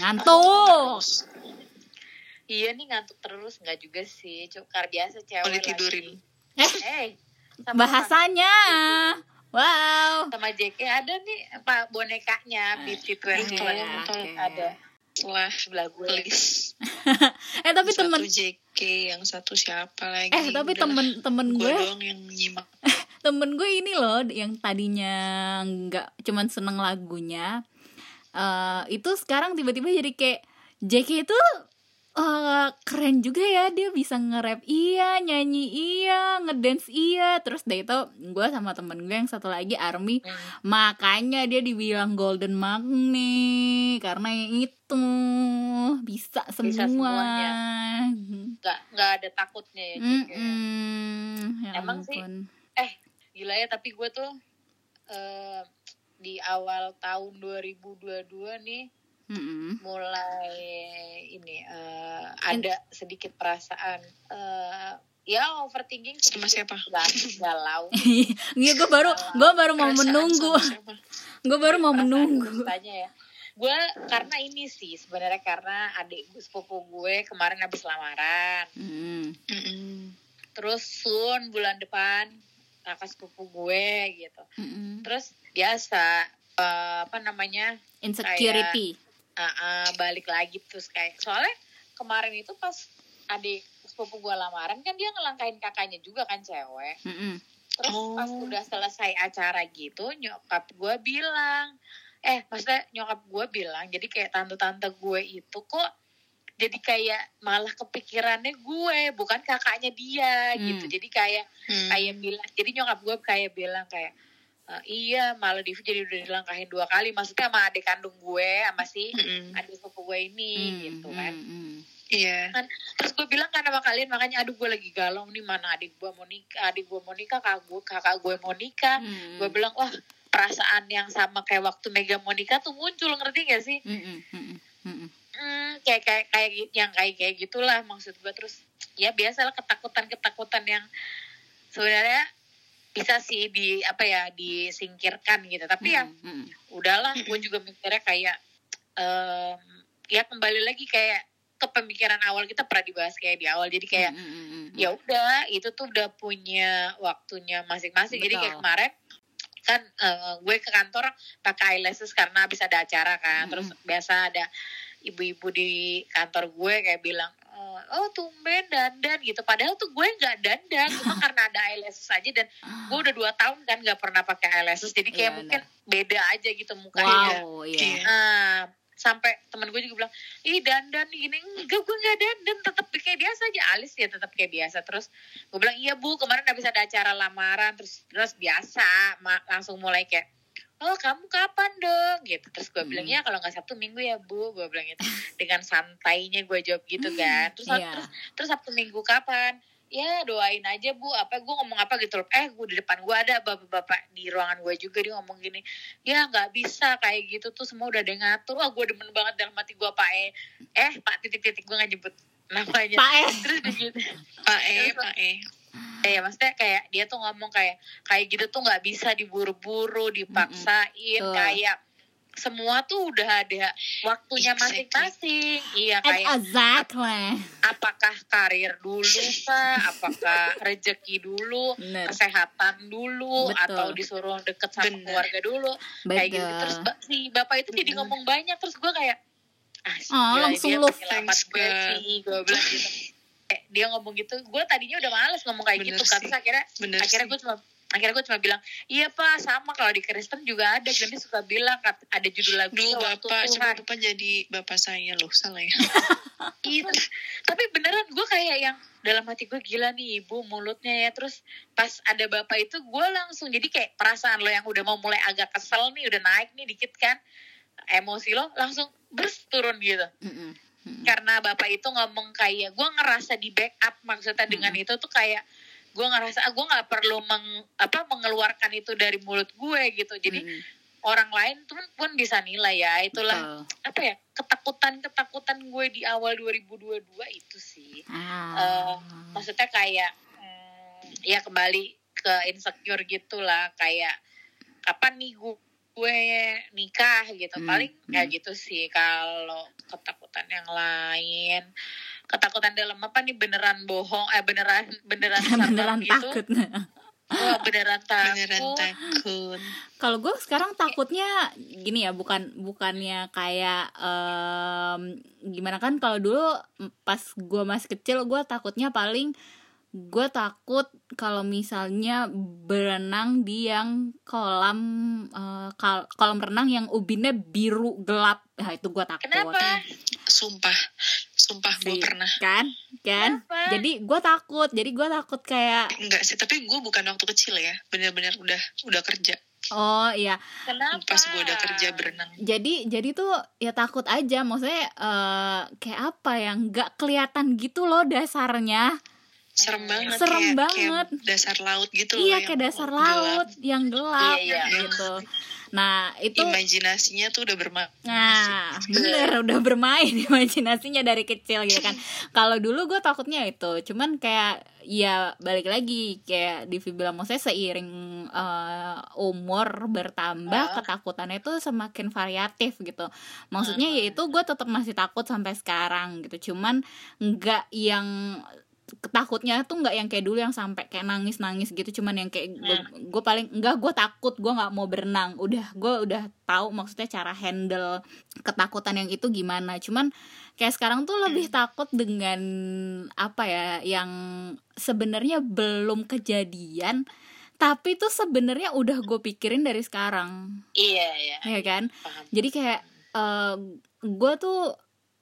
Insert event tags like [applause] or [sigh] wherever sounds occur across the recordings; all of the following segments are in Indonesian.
Ngantuk. Iya nih ngantuk terus nggak juga sih, cuma karena biasa cewek lagi. Eh, hey, sama Bahasanya. Wow. sama JK ada nih apa bonekanya Twenty Oke, One oke. ada Wah, sebelah gue. [laughs] Eh tapi satu temen JK, yang satu siapa lagi? eh tapi Udahlah, temen-temen gue gue doang yang nyimak. [laughs] temen gue ini loh yang tadinya nggak cuman seneng lagunya eh itu sekarang tiba-tiba jadi kayak JK itu eh, keren juga ya dia bisa nge-rap iya nyanyi iya ngedance iya terus deh itu gue sama temen gue yang satu lagi Army Hmm. makanya dia dibilang golden magnet karena yang itu bisa semua semuanya. Nggak nggak ada takutnya ya JK. Mm-mm. Ya Emang sih, ampun. Eh gila ya tapi gue tuh eh, di awal tahun 2022 nih Mm-mm. mulai ini eh, ada sedikit perasaan eh, ya overthinking Sama siapa? Gal- galau [laughs] Iya gue baru gue baru mau Perasaan menunggu gue baru mau Perasaan menunggu tanya ya gue karena ini sih sebenarnya karena adik gue sepupu gue kemarin habis lamaran Mm. Mm-mm. terus soon bulan depan kakak sepupu gue gitu Mm-mm. terus biasa eh, apa namanya insecurity ah, ah, balik lagi terus kayak soalnya kemarin itu pas adik sepupu gue lamaran kan dia ngelangkain kakaknya juga kan cewek Mm-mm. terus Oh. pas udah selesai acara gitu nyokap gue bilang eh maksudnya nyokap gue bilang jadi kayak tante-tante gue itu kok jadi kayak malah kepikirannya gue bukan kakaknya dia Hmm. gitu jadi kayak Hmm. kayak bilang jadi nyokap gue kayak bilang kayak "Eh, iya malah Divi jadi udah dilangkahin dua kali maksudnya sama adik kandung gue sama si Mm-mm. adik sepupu gue ini Mm, gitu kan mm, mm. Iya. kan terus gue bilang kan sama kalian makanya aduh gue lagi galau nih mana adik gue mau nikah adik gue mau nikah kakak gue kakak gue mau nikah Mm. gue bilang wah perasaan yang sama kayak waktu Mega mau nikah tuh muncul ngerti gak sih Mm, mm, mm, mm, mm. hmm, kayak kayak kayak yang kayak kayak gitulah maksud gue terus ya biasalah ketakutan ketakutan yang sebenarnya bisa sih di apa ya disingkirkan gitu. Tapi ya Mm, mm. udahlah gue juga mikirnya kayak em, ya kembali lagi kayak ke pemikiran awal kita pernah dibahas kayak di awal. Jadi kayak Mm, mm, mm, mm. ya udah itu tuh udah punya waktunya masing-masing. Jadi kayak kemarin kan eh, gue ke kantor pakai eyelashes karena habis ada acara kan. Terus biasa ada ibu-ibu di kantor gue kayak bilang eh, oh tumben dandan gitu. Padahal tuh gue nggak dandan. Cuma [laughs] karena ada eyelashes aja dan gue udah dua tahun kan nggak pernah pakai eyelashes. Jadi kayak Iya, mungkin beda aja gitu mukanya. Wow Iya. iya. Nah, sampai temen gue juga bilang, ih dandan gini, enggak gue nggak dandan, tetap kayak biasa aja, alis ya tetap kayak biasa. Terus gue bilang, iya bu, kemarin habis ada acara lamaran, terus terus biasa, langsung mulai kayak, oh kamu kapan dong, gitu. Terus gue bilang, Hmm. ya kalau nggak Sabtu Minggu ya bu, gue bilang gitu. [laughs] Dengan santainya gue jawab gitu kan. Terus, Iya. terus, terus Sabtu Minggu kapan? Ya doain aja bu, apa gue ngomong apa gitu loh. Eh gue di depan gue ada bapak-bapak di ruangan gue juga dia ngomong gini, ya nggak bisa kayak gitu tuh semua udah ada yang ngatur wah gue demen banget dalam hati gue pak E eh pak titik-titik gue nggak nyebut namanya Pak E. terus dia gitu [laughs] Pak E, Pak E. Eh, ya maksudnya kayak dia tuh ngomong kayak kayak gitu tuh nggak bisa diburu-buru dipaksain Betul. kayak semua tuh udah ada waktunya masing-masing iya kayak exactly apakah karir dulu kah apakah rezeki dulu Bener. kesehatan dulu Betul. atau disuruh deket sama Bener. keluarga dulu kayak gitu terus si bapak itu jadi Bener. ngomong banyak terus gue kayak ah Oh, langsung penyelamat Thanks, gue sih gue bilang gitu eh, dia ngomong gitu gue tadinya udah males ngomong kayak Bener gitu kan terus akhirnya Bener akhirnya gue cuma akhirnya gue cuma bilang iya pak sama kalau di Kristen juga ada dan dia suka bilang ada judul lagu Duh, waktu Bapak, cuma Bapak jadi Bapak saya loh, salah ya. [laughs] Iya, tapi beneran gue kayak yang dalam hati gue gila nih ibu mulutnya ya terus pas ada bapak itu gue langsung jadi kayak perasaan lo yang udah mau mulai agak kesel nih udah naik nih dikit kan emosi lo langsung bers turun gitu Mm-mm. Mm-mm. karena bapak itu ngomong kayak gue ngerasa di backup maksudnya dengan itu tuh kayak gue ngerasa ah, gue nggak perlu meng, apa mengeluarkan itu dari mulut gue gitu jadi Mm-mm. orang lain tuh pun bisa nilai ya itulah Betul. apa ya ketakutan ketakutan gue di awal 2022 itu sih Ah. maksudnya kayak hmm, ya kembali ke insecure gitulah kayak kapan nih gue gue nikah gitu Hmm, paling hmm. ya gitu sih kalau ketakutan yang lain. Ketakutan dalam apa nih? Beneran bohong eh beneran beneran [laughs] beneran gitu. takut. [laughs] Wah, beneran takut beneran takut. kalau gue sekarang takutnya gini ya bukan bukannya kayak em, gimana kan kalau dulu pas gue masih kecil gue takutnya paling gue takut kalau misalnya berenang di yang kolam eh, kal- kolam renang yang ubinnya biru gelap nah itu gue takut. Kenapa? Sumpah. Sumpah gue pernah. Kan? Kan? Kenapa? jadi gue takut. Jadi gue takut kayak enggak sih tapi gue bukan waktu kecil ya. Bener-bener udah udah kerja. Oh iya. Kenapa? Pas gue udah kerja berenang. Jadi jadi tuh ya takut aja. Maksudnya eh, kayak apa ya? Nggak kelihatan gitu loh dasarnya serem banget Serem kayak, banget. kayak dasar laut gitu loh iya yang kayak dasar gelap. laut yang gelap Iya, iya. gitu nah itu imajinasinya tuh udah bermain nah bener [laughs] udah bermain imajinasinya dari kecil gitu kan [laughs] kalau dulu gue takutnya itu cuman kayak ya balik lagi kayak Divi bilang maksudnya seiring eh, umur bertambah Ah. ketakutannya itu semakin variatif gitu maksudnya ya itu gue tetap masih takut sampai sekarang gitu cuman nggak yang ketakutnya tuh nggak yang kayak dulu yang sampai kayak nangis nangis gitu cuman yang kayak gue paling enggak gue takut gue nggak mau berenang. Udah gue udah tahu maksudnya cara handle ketakutan yang itu gimana. Cuman kayak sekarang tuh lebih takut dengan apa ya yang sebenarnya belum kejadian tapi tuh sebenarnya udah gue pikirin dari sekarang. Iya iya. Ya kan? Paham jadi kayak gue tuh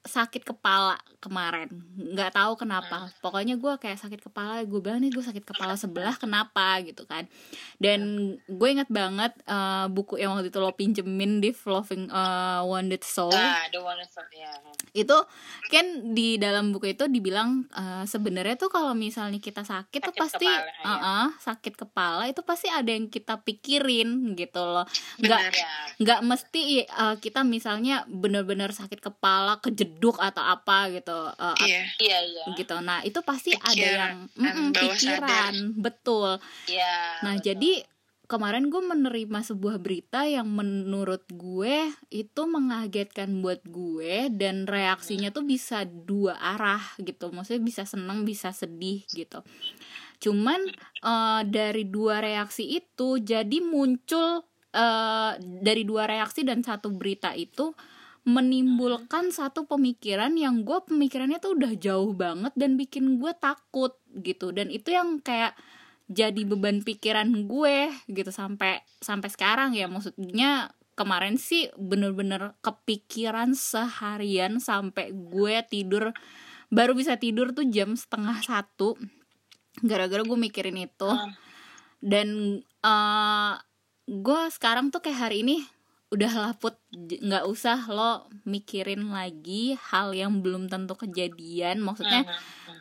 sakit kepala kemarin. Nggak tahu kenapa. Pokoknya gue kayak sakit kepala gue bilang nih gue sakit kepala sebelah kenapa? Gitu kan. Dan gue inget banget eh, buku yang waktu itu lo pinjemin di Loving eh, Wounded Soul. Nah the ya itu kan di dalam buku itu dibilang eh, sebenarnya tuh kalau misalnya kita sakit, tuh Sakit pasti kepala, iya. uh-uh, sakit kepala itu pasti ada yang kita pikirin gitu loh. Nggak ya nggak mesti uh, kita misalnya bener-bener sakit kepala kejeduk atau apa gitu uh, iya. Iya iya. gitu. Nah itu pasti ada Pikiran, yang mm-mm, bawah pikiran. Betul. Iya nah betul. jadi kemarin gue menerima sebuah berita yang menurut gue itu mengagetkan buat gue dan reaksinya tuh bisa dua arah gitu. Maksudnya bisa seneng bisa sedih gitu. Cuman eh, dari dua reaksi itu jadi muncul eh, dari dua reaksi dan satu berita itu menimbulkan satu pemikiran yang gue pemikirannya tuh udah jauh banget dan bikin gue takut gitu. Dan itu yang kayak jadi beban pikiran gue gitu sampai sampai sekarang ya. Maksudnya kemarin sih bener-bener kepikiran seharian sampai gue tidur baru bisa tidur tuh jam setengah satu. Gara-gara gue mikirin itu. Hmm. dan eh gue sekarang tuh kayak hari ini udah laput nggak usah lo mikirin lagi hal yang belum tentu kejadian. Maksudnya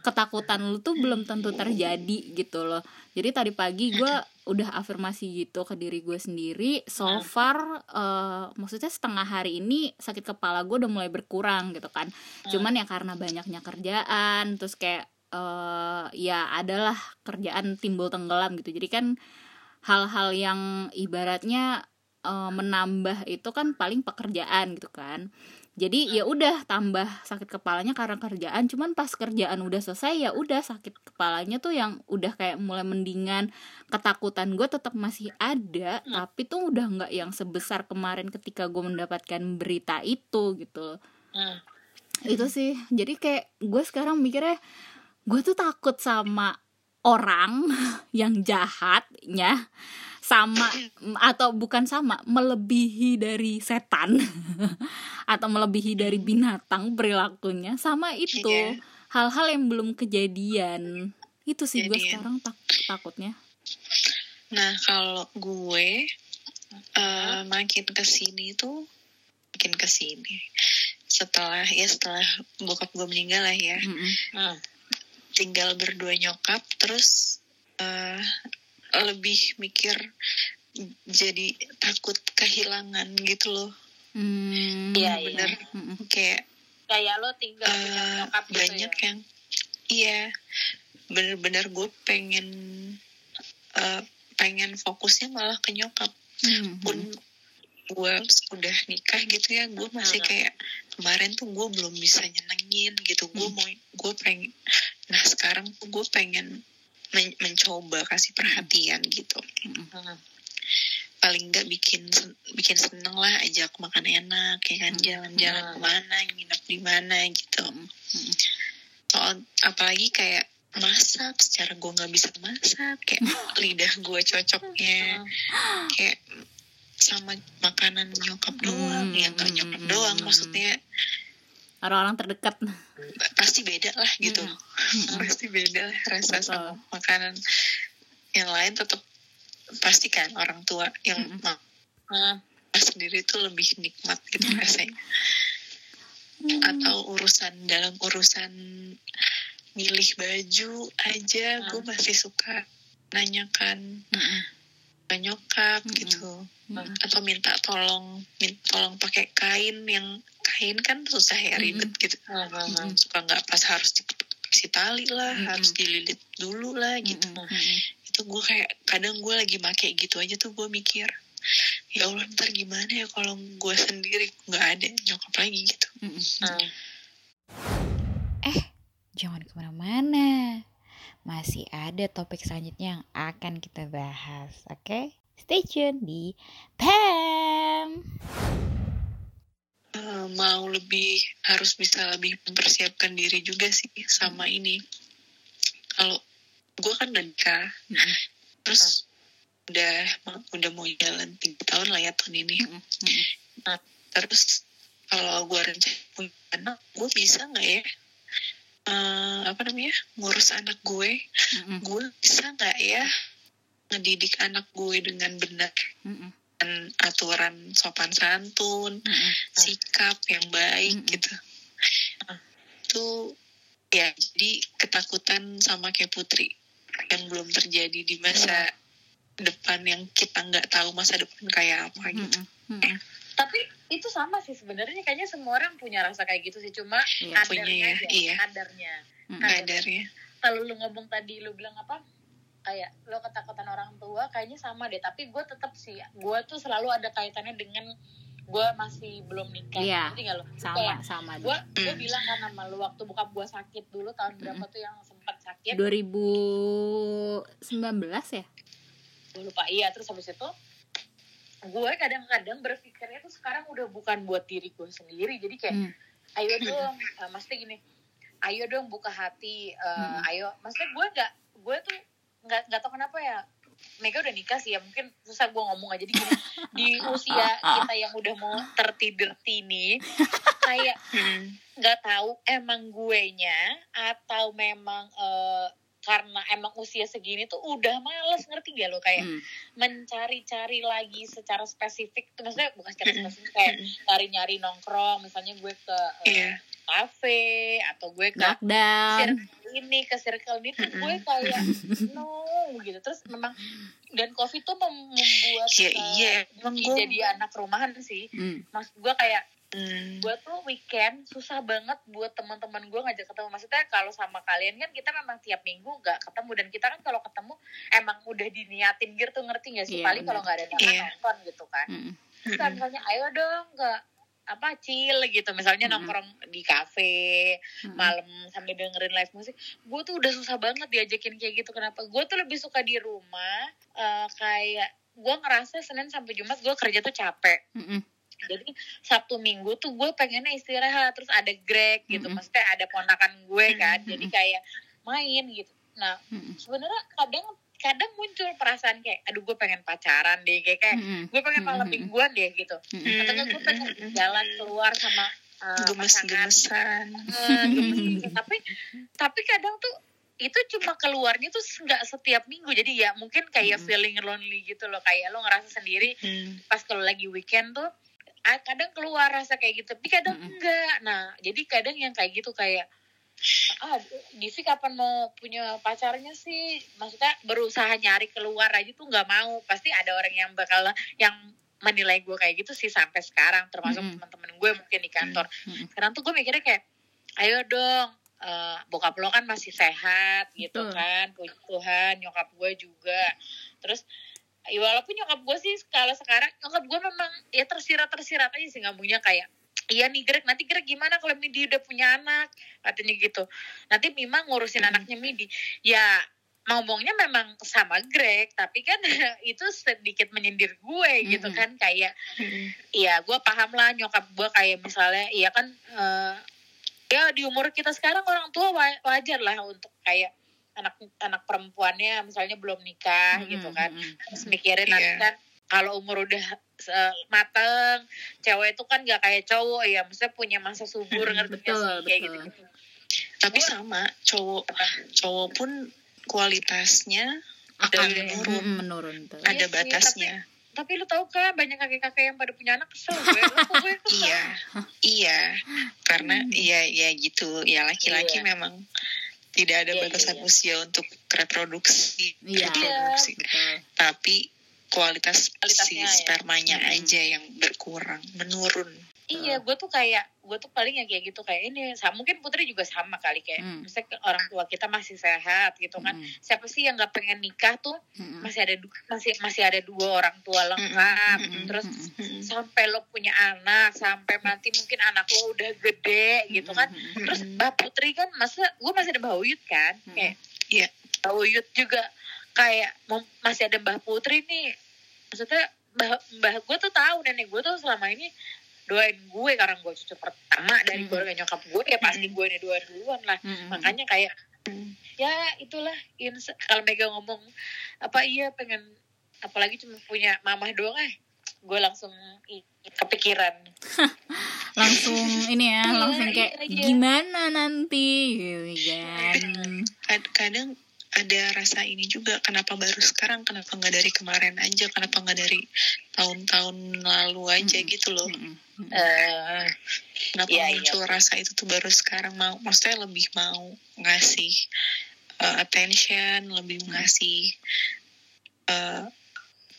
ketakutan lu tuh belum tentu terjadi gitu loh. Jadi tadi pagi gue [laughs] udah afirmasi gitu ke diri gue sendiri. So far eh, maksudnya setengah hari ini sakit kepala gue udah mulai berkurang gitu kan. Cuman ya karena banyaknya kerjaan terus kayak eh, ya adalah kerjaan timbul tenggelam gitu. Jadi kan hal-hal yang ibaratnya eh, menambah itu kan paling pekerjaan gitu kan. Jadi ya udah tambah sakit kepalanya karena kerjaan cuman pas kerjaan udah selesai ya udah sakit kepalanya tuh yang udah kayak mulai mendingan. Ketakutan gue tetap masih ada tapi tuh udah nggak yang sebesar kemarin ketika gue mendapatkan berita itu gitu Hmm. itu sih. Jadi kayak gue sekarang mikirnya gue tuh takut sama orang [laughs] yang jahatnya sama atau bukan sama melebihi dari setan [laughs] atau melebihi dari binatang perilakunya sama itu Iya. hal-hal yang belum kejadian itu sih gue sekarang tak takutnya Nah, kalau gue eh, makin ke sini tuh makin ke sini. Setelah ya setelah bokap gue meninggal lah ya, Mm-mm. Hmm. Tinggal berdua nyokap, terus eh, lebih mikir jadi takut kehilangan gitu loh. Hmm, Iya, iya. Bener. Mm-mm. Kayak kayak lo tinggal eh, nyokap gitu banyak ya yang iya bener-bener gue pengen eh, pengen fokusnya malah ke nyokap Mm-mm. pun gue udah nikah gitu ya gue masih Hmm. kayak kemarin tuh gue belum bisa nyenengin gitu gue Hmm. mau gue pengen nah sekarang tuh gue pengen men- mencoba kasih perhatian gitu Hmm. paling nggak bikin sen- bikin seneng lah ajak makan enak ya kan Hmm. jalan-jalan Hmm. ke mana nginep di mana gitu Mm, mm. soal apalagi kayak masak secara gue nggak bisa masak kayak [laughs] lidah gue cocoknya kayak sama makanan nyokap doang Hmm, ya nggak hmm, nyokap hmm, doang hmm. maksudnya orang-orang terdekat pasti beda lah gitu Hmm, [laughs] hmm. pasti beda lah rasa Betul. sama makanan yang lain tetap pasti kan orang tua yang Mm-mm. ma- Hmm. sendiri tuh lebih nikmat gitu rasanya atau urusan dalam urusan milih baju aja gue Hmm. masih suka nanyakan Mm-mm. Ke nyokap Mm-mm. gitu Mm-mm. atau minta tolong minta tolong pakai kain yang kain kan susah ya ribet gitu Hmm. suka nggak pas harus dikasih tali lah Mm-mm. harus dililit dulu lah gitu. Mm-mm. itu gue kayak kadang gue lagi make gitu aja tuh gue mikir ya Allah ntar gimana ya kalau gue sendiri nggak ada nyokap lagi gitu Mm-mm. Hmm. Jangan ke mana-mana. Masih ada topik selanjutnya yang akan kita bahas. Oke? Stay tune di PAM. Eh, mau lebih harus bisa lebih mempersiapkan diri juga sih sama ini kalau gue kan udah nikah Mm-mm. terus udah udah mau jalan tiga tahun lah ya tahun ini. Mm-mm. terus kalau gue rencana punya anak gue bisa nggak ya eh, apa namanya ngurus anak gue Mm-mm. gue bisa nggak ya ngedidik anak gue dengan benar Mm-mm. dan aturan sopan santun Mm-mm. sikap yang baik Mm-mm. gitu itu ya jadi ketakutan sama kayak putri yang belum terjadi di masa depan yang kita nggak tahu masa depan kayak apa gitu Mm-mm. Mm-mm. Tapi itu sama sih sebenarnya. Kayaknya semua orang punya rasa kayak gitu sih. Cuma Iya. kadarnya Punya ya, aja iya. kadarnya. Kadarnya. Kalau lu ngomong tadi lu bilang apa? Kayak lo ketakutan orang tua kayaknya sama deh. Tapi gue tetap sih gue tuh selalu ada kaitannya dengan gue masih belum nikah. Iya. Ngerti nggak lo? Sama kayak sama gue gue Hmm. bilang kan sama lu waktu buka gue sakit dulu tahun berapa tuh yang sempat sakit? 2019 ya? Gue lupa. Iya terus habis itu gue kadang-kadang berpikirnya tuh sekarang udah bukan buat diri gue sendiri jadi kayak Hmm. ayo [clears throat] dong uh, maksudnya gini ayo dong buka hati uh, Hmm. ayo maksudnya gue gak gue tuh nggak nggak tau kenapa ya Mega udah nikah sih ya mungkin susah gue ngomong aja gini di [laughs] usia kita yang udah mau tertidur tini kayak Hmm. nggak tahu emang gue nya atau memang eh, karena emang usia segini tuh udah males ngerti gak lo kayak Hmm. mencari-cari lagi secara spesifik tuh maksudnya bukan secara Mm-mm. spesifik kayak nyari-nyari nongkrong misalnya gue ke eh, iya cafe atau gue ke lockdown circle ini ke circle ini tuh gue kayak [laughs] no gitu terus memang dan covid tuh mem- membuat Iya, eh, iya. Emang Diki gue- jadi anak rumahan sih Hmm. mas gue kayak Hmm. gue tuh weekend susah banget buat teman-teman gue ngajak ketemu maksudnya kalau sama kalian kan kita memang tiap minggu nggak ketemu dan kita kan kalau ketemu emang udah diniatin gitu ngerti gak sih Iya, paling kalau nggak ada niatan Iya. nonton gitu kan Mm-mm. Terus kan misalnya ayo dong ke apa chill gitu misalnya Mm-mm. nongkrong di kafe Mm-mm. malam sambil dengerin live musik gue tuh udah susah banget diajakin kayak gitu kenapa gue tuh lebih suka di rumah eh, kayak gue ngerasa senin sampai jumat gue kerja tuh capek Mm-mm. Jadi sabtu minggu tuh gue pengennya istirahat terus ada Greg gitu Mm-mm. maksudnya ada ponakan gue kan Mm-mm. jadi kayak main gitu nah Mm-mm. sebenarnya kadang kadang muncul perasaan kayak aduh gue pengen pacaran deh kayak kayak Mm-mm. gue pengen malam mingguan deh gitu Mm-mm. atau gue pengen jalan keluar sama uh, pasangan gemes-gemesan Eh, gemes gitu. [laughs] tapi tapi kadang tuh itu cuma keluarnya tuh nggak setiap minggu jadi ya mungkin kayak Mm. feeling lonely gitu loh kayak lo ngerasa sendiri Hmm. pas kalau lagi weekend tuh kadang keluar rasa kayak gitu. Tapi kadang Mm-mm. enggak. Nah jadi kadang yang kayak gitu kayak ah Divi kapan mau punya pacarnya sih? Maksudnya berusaha nyari keluar aja tuh nggak mau. Pasti ada orang yang bakal yang menilai gue kayak gitu sih sampai sekarang. Termasuk Mm-mm. teman-teman gue mungkin di kantor. Mm-mm. sekarang tuh gue mikirnya kayak ayo dong eh, bokap lo kan masih sehat gitu Betul. kan. Puji Tuhan nyokap gue juga. Terus ya walaupun nyokap gue sih kalau sekarang nyokap gue memang ya tersirat tersirat aja sih ngomongnya kayak Iya nih Greg, nanti Greg gimana kalau Midi udah punya anak? Katanya gitu. Nanti Mima ngurusin anaknya Midi. Ya ngomongnya memang sama Greg, tapi kan [laughs] itu sedikit menyindir gue gitu Mm-mm. kan kayak Iya, gue paham lah nyokap gue kayak misalnya, iya kan, eh, ya di umur kita sekarang orang tua wa- wajar lah untuk kayak anak anak perempuannya misalnya belum nikah gitu kan, terus mikirin nanti Iya. kan kalau umur udah mateng, cewek itu kan gak kayak cowok ya, maksudnya punya masa subur ngerti nggak betul, sih kayak betul. gitu. Tapi sama cowok cowok pun kualitasnya akan Udah menurun. Menurun tuh. Ada sih, batasnya. Tapi lu tahu kan banyak kakek-kakek yang pada punya anak kesel gue, lu kok gue [laughs] kesel? Iya, iya, karena iya iya gitu, ya laki-laki Iya. memang tidak ada Iya, batasan iya, iya. usia untuk reproduksi, Iya. reproduksi. Betul. Tapi kualitas si ya. spermanya Hmm. aja yang berkurang, menurun. Iya, gue tuh kayak gue tuh paling yang kayak gitu kayak ini. Mungkin Putri juga sama kali kayak, Hmm. misalnya orang tua kita masih sehat gitu kan. Mm, Siapa sih yang nggak pengen nikah tuh mm, masih ada masih masih ada dua orang tua lengkap. Mm, mm, mm, Terus mm, Mm. sampai lo punya anak, sampai nanti mungkin anak lo udah gede gitu kan. mm, mm, Terus. Mbak Putri kan masa gue masih ada Mbak Uyut kan, Mm. kayak Iya. Mbak Uyut juga kayak masih ada Mbak Putri nih. Maksudnya Mbah, mbah gue tuh tahu nenek gue tuh selama ini doain gue karena gue cucu pertama dari Mm. keluarga nyokap gue ya pasti Mm. gue nih doain duluan lah mm, makanya kayak ya itulah ins- kalau Mega ngomong apa iya pengen apalagi cuma punya mamah doang eh gue langsung i- kepikiran [laughs] langsung ini ya langsung iya, kayak iya. gimana nanti gitu kan [laughs] Kad- kadang ada rasa ini juga kenapa baru sekarang kenapa nggak dari kemarin aja kenapa nggak dari tahun-tahun lalu aja Mm. gitu loh Mm, mm. Eh, kenapa Iya, muncul rasa itu tuh baru sekarang mau maksudnya lebih mau ngasih uh, attention lebih ngasih uh,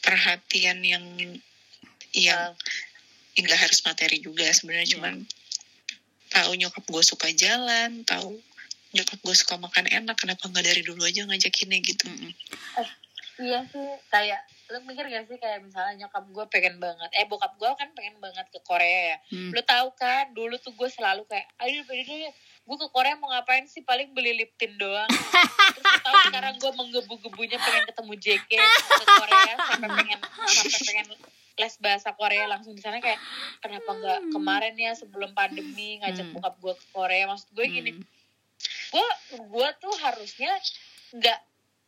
perhatian yang yang eh, nggak harus materi juga sebenarnya Iya. cuman tahu nyokap gue suka jalan tahu nyokap gue suka makan enak kenapa nggak dari dulu aja ngajakinnya gitu mm. iya sih kayak lu mikir gak sih kayak misalnya nyokap gue pengen banget eh bokap gue kan pengen banget ke Korea ya Mm. lu tahu kan dulu tuh gue selalu kayak ayo ayo gue ke Korea mau ngapain sih paling beli lip tint doang [laughs] terus lu tahu sekarang gue menggebu-gebunya pengen ketemu JK ke Korea sampai pengen sampai pengen les bahasa Korea langsung di sana kayak kenapa nggak kemarin ya sebelum pandemi ngajak Hmm. bokap gue ke Korea maksud gue gini Mm. Gue gue tuh harusnya nggak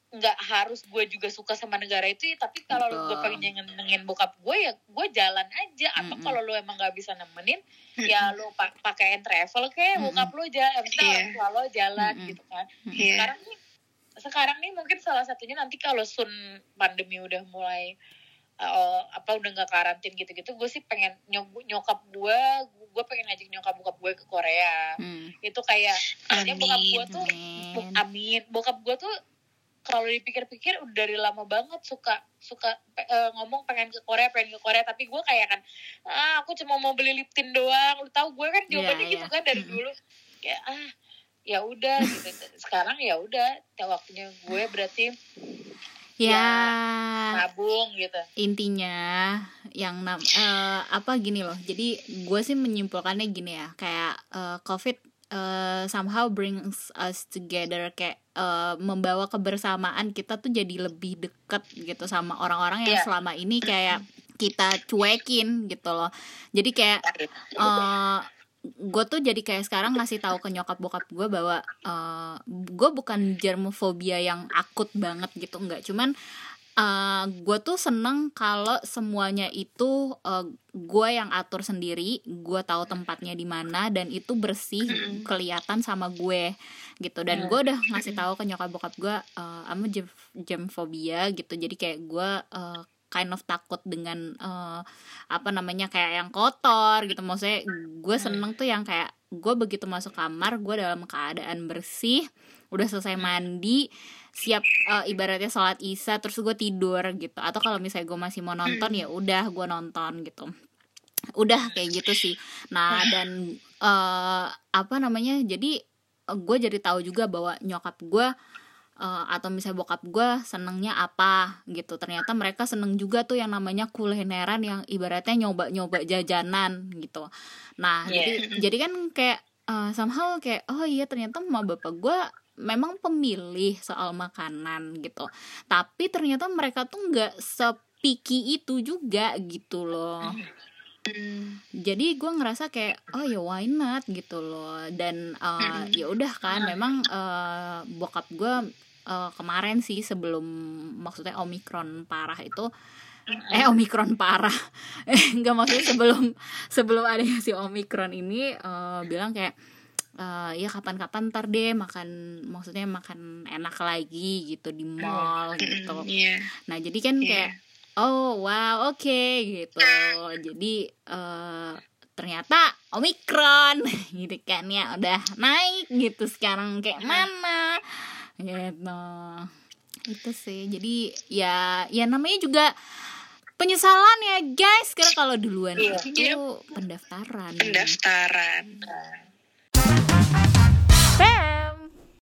nggak harus gue juga suka sama negara itu ya, tapi kalau Betul. gue pengen nyenengin bokap gue ya gue jalan aja atau Mm-mm. kalau lu emang nggak bisa nemenin ya lu pa pakaiin travel kayak Mm-mm. bokap lu jalan Iya. orang tua lo jalan Mm-mm. gitu kan. Iya. sekarang nih sekarang nih mungkin salah satunya nanti kalau sun pandemi udah mulai uh, apa udah nggak karantin gitu-gitu gue sih pengen nyok- nyokap gue gue pengen ngajak nyokap bokap gue ke Korea Mm. itu kayak soalnya bokap gue amin tuh Amin. amin bokap gue tuh kalau dipikir-pikir udah dari lama banget suka suka pe- eh, ngomong pengen ke Korea pengen ke Korea tapi gue kayak kan ah aku cuma mau beli lip tint doang lu tahu gue kan jawabannya Iya, gitu iya. kan dari Mm-mm. dulu kayak ah ya udah gitu sekarang ya udah ya waktunya gue berarti ya. Nabung gitu. Intinya yang nam eh, apa gini loh jadi gue sih menyimpulkannya gini ya kayak eh, covid eh, somehow brings us together kayak eh, membawa kebersamaan kita tuh jadi lebih deket gitu sama orang-orang yang Iya. selama ini kayak kita cuekin gitu loh. Jadi kayak eh gue tuh jadi kayak sekarang ngasih tahu ke nyokap bokap gue bahwa eh gue bukan germofobia yang akut banget gitu enggak cuman eh gue tuh seneng kalau semuanya itu eh, gue yang atur sendiri gue tahu tempatnya di mana dan itu bersih kelihatan sama gue gitu. Dan Hmm. gue udah ngasih tahu ke nyokap bokap gue eh I'm a gem- germphobia gitu. Jadi kayak gue eh, kind of takut dengan eh, apa namanya kayak yang kotor gitu. Maksudnya gue seneng tuh yang kayak gue begitu masuk kamar gue dalam keadaan bersih udah selesai mandi siap eh, ibaratnya sholat isya terus gue tidur gitu. Atau kalau misalnya gue masih mau nonton ya udah gue nonton gitu. Udah kayak gitu sih. Nah dan eh, apa namanya jadi gue jadi tahu juga bahwa nyokap gue eh, atau misalnya bokap gue senengnya apa gitu. Ternyata mereka seneng juga tuh yang namanya kulineran yang ibaratnya nyoba nyoba jajanan gitu. Nah Iya. jadi jadi kan kayak eh, somehow kayak oh iya ternyata mama bapak gue memang pemilih soal makanan gitu. Tapi ternyata mereka tuh nggak sepiki itu juga gitu loh. Hmm. jadi gue ngerasa kayak oh ya why not gitu loh. Dan uh, ya udah kan memang uh, bokap gue uh, kemarin sih sebelum maksudnya omikron parah itu eh omikron parah. [laughs] Eh nggak maksudnya sebelum sebelum adanya si omikron ini uh, bilang kayak uh, ya kapan-kapan ntar deh makan maksudnya makan enak lagi gitu di mall gitu. Iya. nah jadi kan Iya. kayak oh wow oke gitu. Jadi eh ternyata omikron [laughs] gitu kan ya udah naik gitu sekarang kayak mana gitu itu sih jadi ya ya namanya juga penyesalan ya guys karena kalau duluan Iya. itu Iya. pendaftaran Pendaftaran.